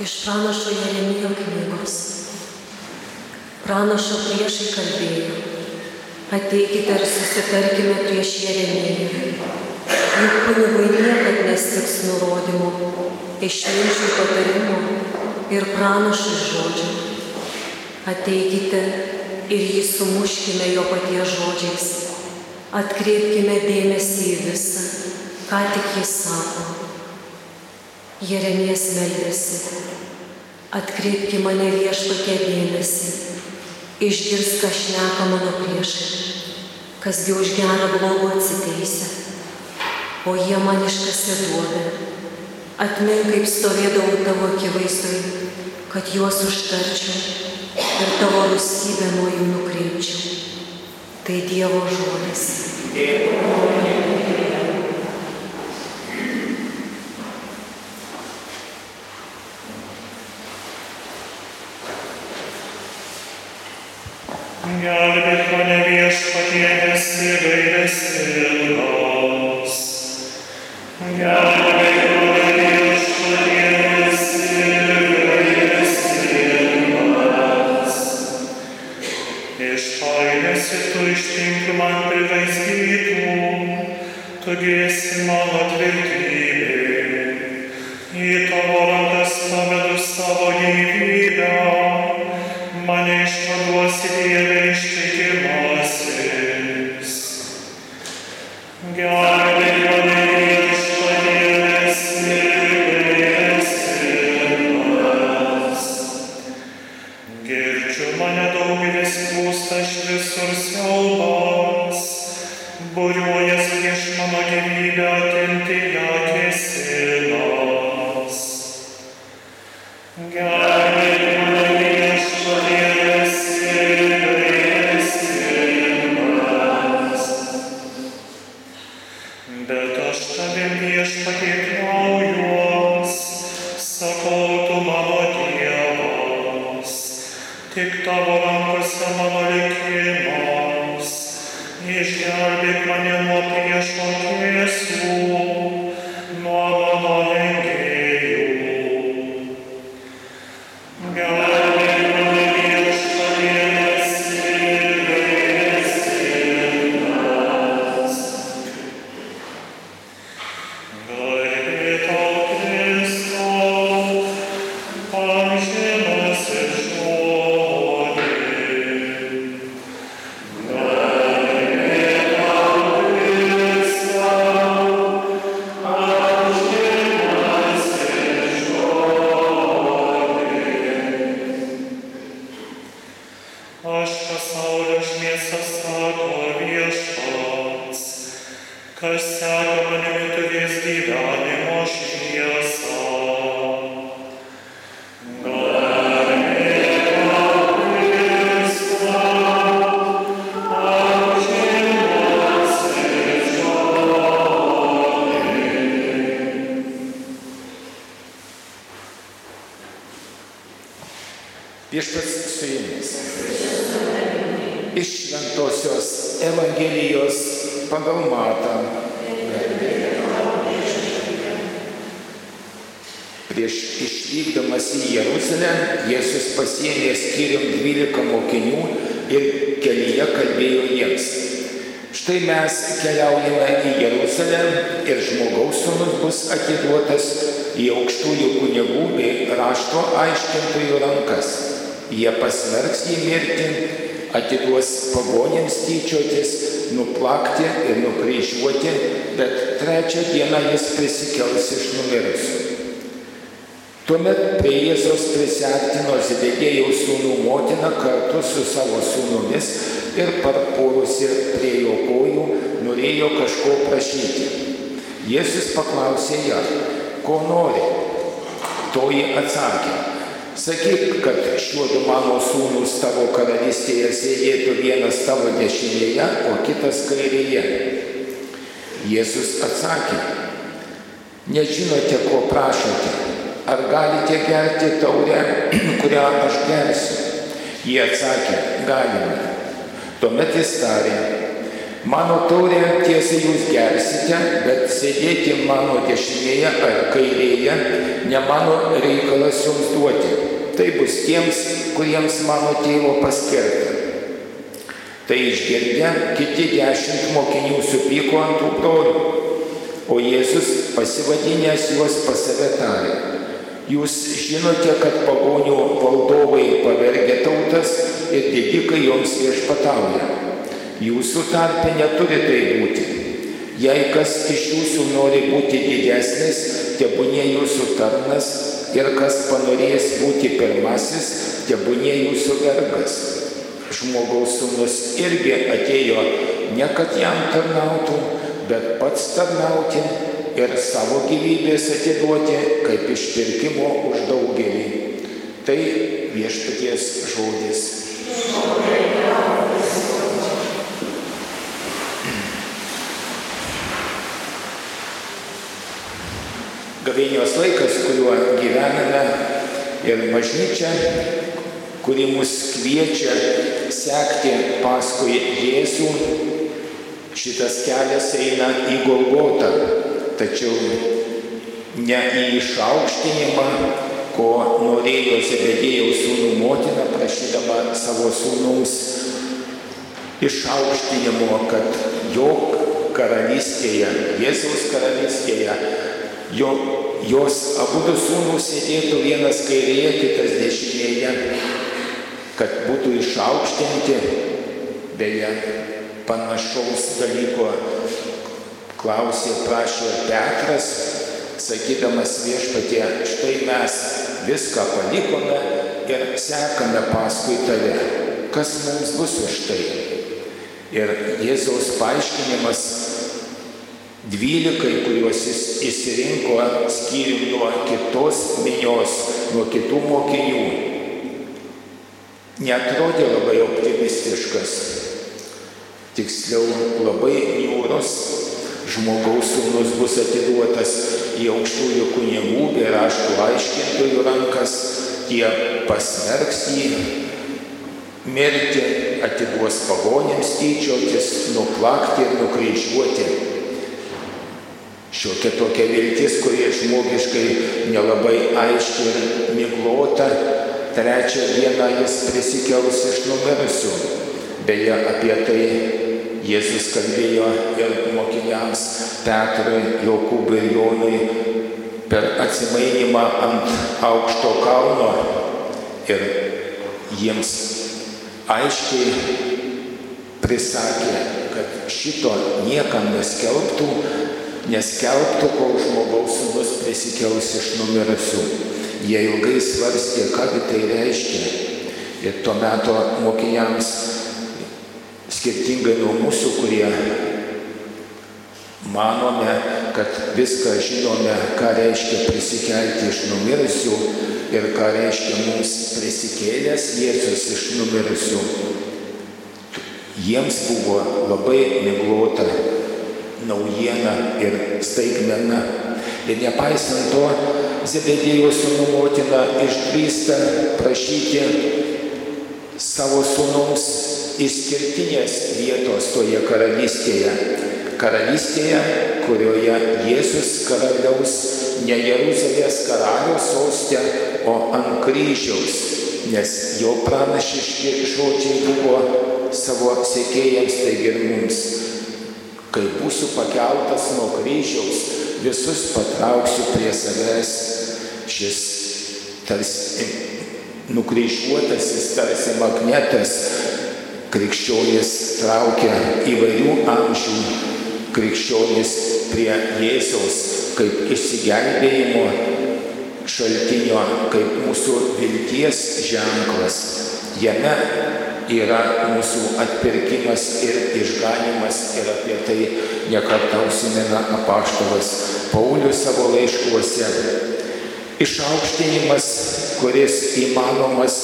Iš pranašo Jeremijo knygos. Pranašo priešai kalbėjo. Ateikite ir susitarkime prieš Jeremiją. Juk kunigui niekad nestiks nurodymų, išminčių patarimų ir pranašų žodžių. Ateikite ir jį sumuškime jo paties žodžiais. Atkreipkime dėmesį į visą, ką tik jis sako. Jeremijas meldėsi. Atkreipki mane viešpatie dėmesį. Išgirs, ką šneka mano priešai. Kasgi už gerą blogų atsiteisę. O jie man iškasė duobę. Atmink, kaip stovėdavau tavo akivaizdui, kad juos užtarčiau ir tavo rūstybę nuo jų nukreipčiau. Tai Dievo žodis. Gelbėk mane Gelbėk mane viešpatie, esi gailestingas. Išpainėsi tu ištink man privaizdytų, tu gėsi mano tvirtybė. Į tavo manimi turės gyvenimo šviesą. Viešpats su jumis. Iš Šventojios Evangelijos pagal Matą. Prieš išvykdamas į Jeruzalę, Jėzus pasiėmė skyrium 12 mokinių ir kelyje kalbėjo jiems. Štai mes keliaujame į Jeruzalę ir žmogaus sūnus bus atiduotas į aukštųjų kunigų bei rašto aiškintojų rankas. Jie pasmerks jį mirti, atiduos pagonėms tyčiotis, nuplakti ir nukryžiuoti, bet trečią dieną jis prisikels iš numirusių. Tuomet prie Jėzos prisartino Zebedėjaus sūnų motina kartu su savo sūnumis ir parpuolusi prie jo kojų norėjo kažko prašyti. Jėzus paklausė ją, ko nori. Toji atsakė, sakyk, kad šiuo du mano sūnus tavo karalystėje sėdėtų vienas tavo dešinėje, o kitas kairėje. Jėzus atsakė, nežinote, ko prašote. Ar galite gerti taurę, kurią aš gersiu? Jie atsakė, galime. Tuomet jis tarė, Mano taurė tiesiai jūs gersite, bet sėdėti mano dešinėje ar kairėje ne mano reikalas jums duoti. Tai bus tiems, kuriems mano tėvo paskirta. Tai išgirdę, kiti dešimt mokinių supyko ant tų brolių, o Jėzus pasivadinęs juos pas save tarė. Jūs žinote, kad pagonių valdovai pavergia tautas ir didikai joms viešpatauja. Jūsų tarpe neturi tai būti. Jei kas iš jūsų nori būti didesnis, tebūnė jūsų tarnas ir kas panorės būti pirmasis, tebūnė jūsų vergas žmogaus sūnus irgi atėjo ne kad jam tarnautų, bet pats tarnauti ir savo gyvybės atiduoti kaip išpirkimo už daugelį. Tai viešpaties žodis. Gavėnios laikas, kuriuo gyvename ir bažnyčia kuri mus kviečia sekti paskui Jėzų. Šitas kelias eina į Golgotą, tačiau ne į išaukštinimą, ko norėjo Zebedėjaus sūnų motina prašydama savo sūnums išaukštinimo, kad jo karalystėje, Jėzaus karalystėje, jo, jos abu du sūnus sėdėtų vienas kairėje, kitas dešinėje kad būtų išaukštinti, beje, panašaus dalyko klausė, prašė Petras, sakydamas viešpatie, štai mes viską palikome ir sekame paskui tave. Kas mums bus už tai? Ir Jėzaus paaiškinimas dvylikai, kuriuos jis įsirinko skyrium nuo kitos minios, nuo kitų mokinių netrodė labai optimistiškas, tiksliau labai niūrus. Žmogaus sūnus bus atiduotas į aukštųjų kunigų bei raštų aiškintojų rankas, jie pasmerks jį mirti, atiduos pagonėms tyčiotis, nuplakti ir nukryžiuoti. Šiokia tokia viltis, kurie žmogiškai nelabai aiški ir miglota, trečią dieną jis prisikels iš numirusių. Beje, apie tai Jėzus kalbėjo ir mokiniams Petrui, Jokūbui ir Jonui per atsimainimą ant aukšto kalno ir jiems aiškiai prisakė, kad šito niekam neskelbtų, neskelbtų, kol žmogaus sūnus prisikels iš numirusių. Jie ilgai svarstė, ką tai reiškia. Ir tuo metu mokiniams, skirtingai nuo mūsų, kurie manome, kad viską žinome, ką reiškia prisikelti iš numirusių ir ką reiškia mums prisikėlęs Jėzus iš numirusių. Jiems buvo labai miglota naujiena ir staigmena. Ir nepaisant to, Zebedėjų sūnų motina išdrįsta prašyti savo sūnums išskirtinės vietos toje karalystėje. Karalystėje, kurioje Jėzus karaliaus ne Jeruzalės karaliaus sostė, o ant kryžiaus, nes jo pranašiški žodžiai buvo savo sekėjams, taigi ir mums. Kai būsiu pakeltas nuo kryžiaus, visus patrauksiu prie savęs šis tarsi nukryžiuotasis, tarsi magnetas. Krikščionis traukia įvairių amžių. Krikščionis prie Jėzaus kaip išsigelbėjimo šaltinio, kaip mūsų vilties ženklas. Jame yra mūsų atpirkimas ir išganimas ir apie tai nekartą užsimena apaštalas Paulius savo laiškuose. Išaukštinimas, kuris įmanomas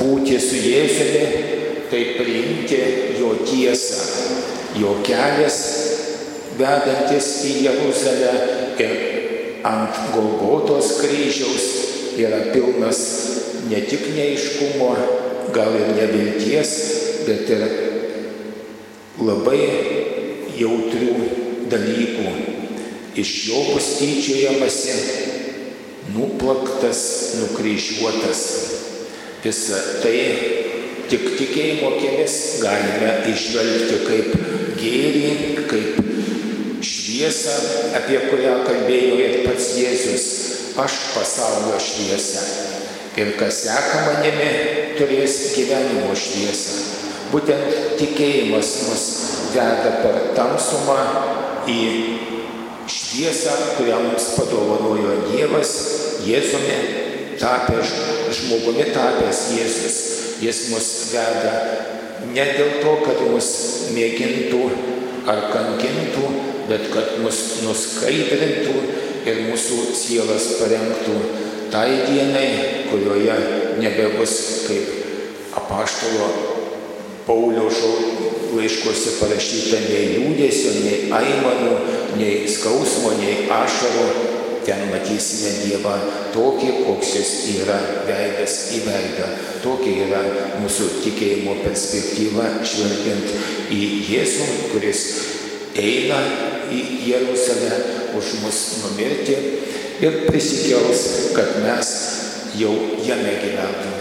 būti su Jėzumi, tai priimti jo tiesą, jo kelias vedantis į Jeruzalę ir ant Golgotos kryžiaus yra pilnas ne tik neiškumo, gal ir nevilties, bet ir labai jautrių dalykų. Iš jo bus tyčiojamasi, nuplaktas, nukryžiuotas. Visą tai tik tikėjimo kelias galime išvelgti kaip gėrį, kaip šviesą, apie kurią kalbėjo ir pats Jėzus. Aš pasaulio šviesą. Ir kas seka manimi, turės gyvenimo šviesą. Būtent tikėjimas mus veda per tamsumą į šviesą, kurią mums padovanojo Dievas, Jėzumi, tapęs žmogumi tapęs Jėzus. Jis mus veda ne dėl to, kad mus mėgintų ar kankintų, bet kad mus nuskaidrintų ir mūsų sielas parengtų tai dienai, kurioje nebebus kaip apaštalo Paulio laiškuose parašyta nei liūdėsio, nei aimanų, nei skausmo, nei ašarų. Ten matysime Dievą tokį, koks jis yra veidas į veidą. Tokia yra mūsų tikėjimo perspektyva, žvelgiant į Jėzų, kuris eina į Jeruzalę už mus numirti ir prisikels, kad mes jau jame gyventume.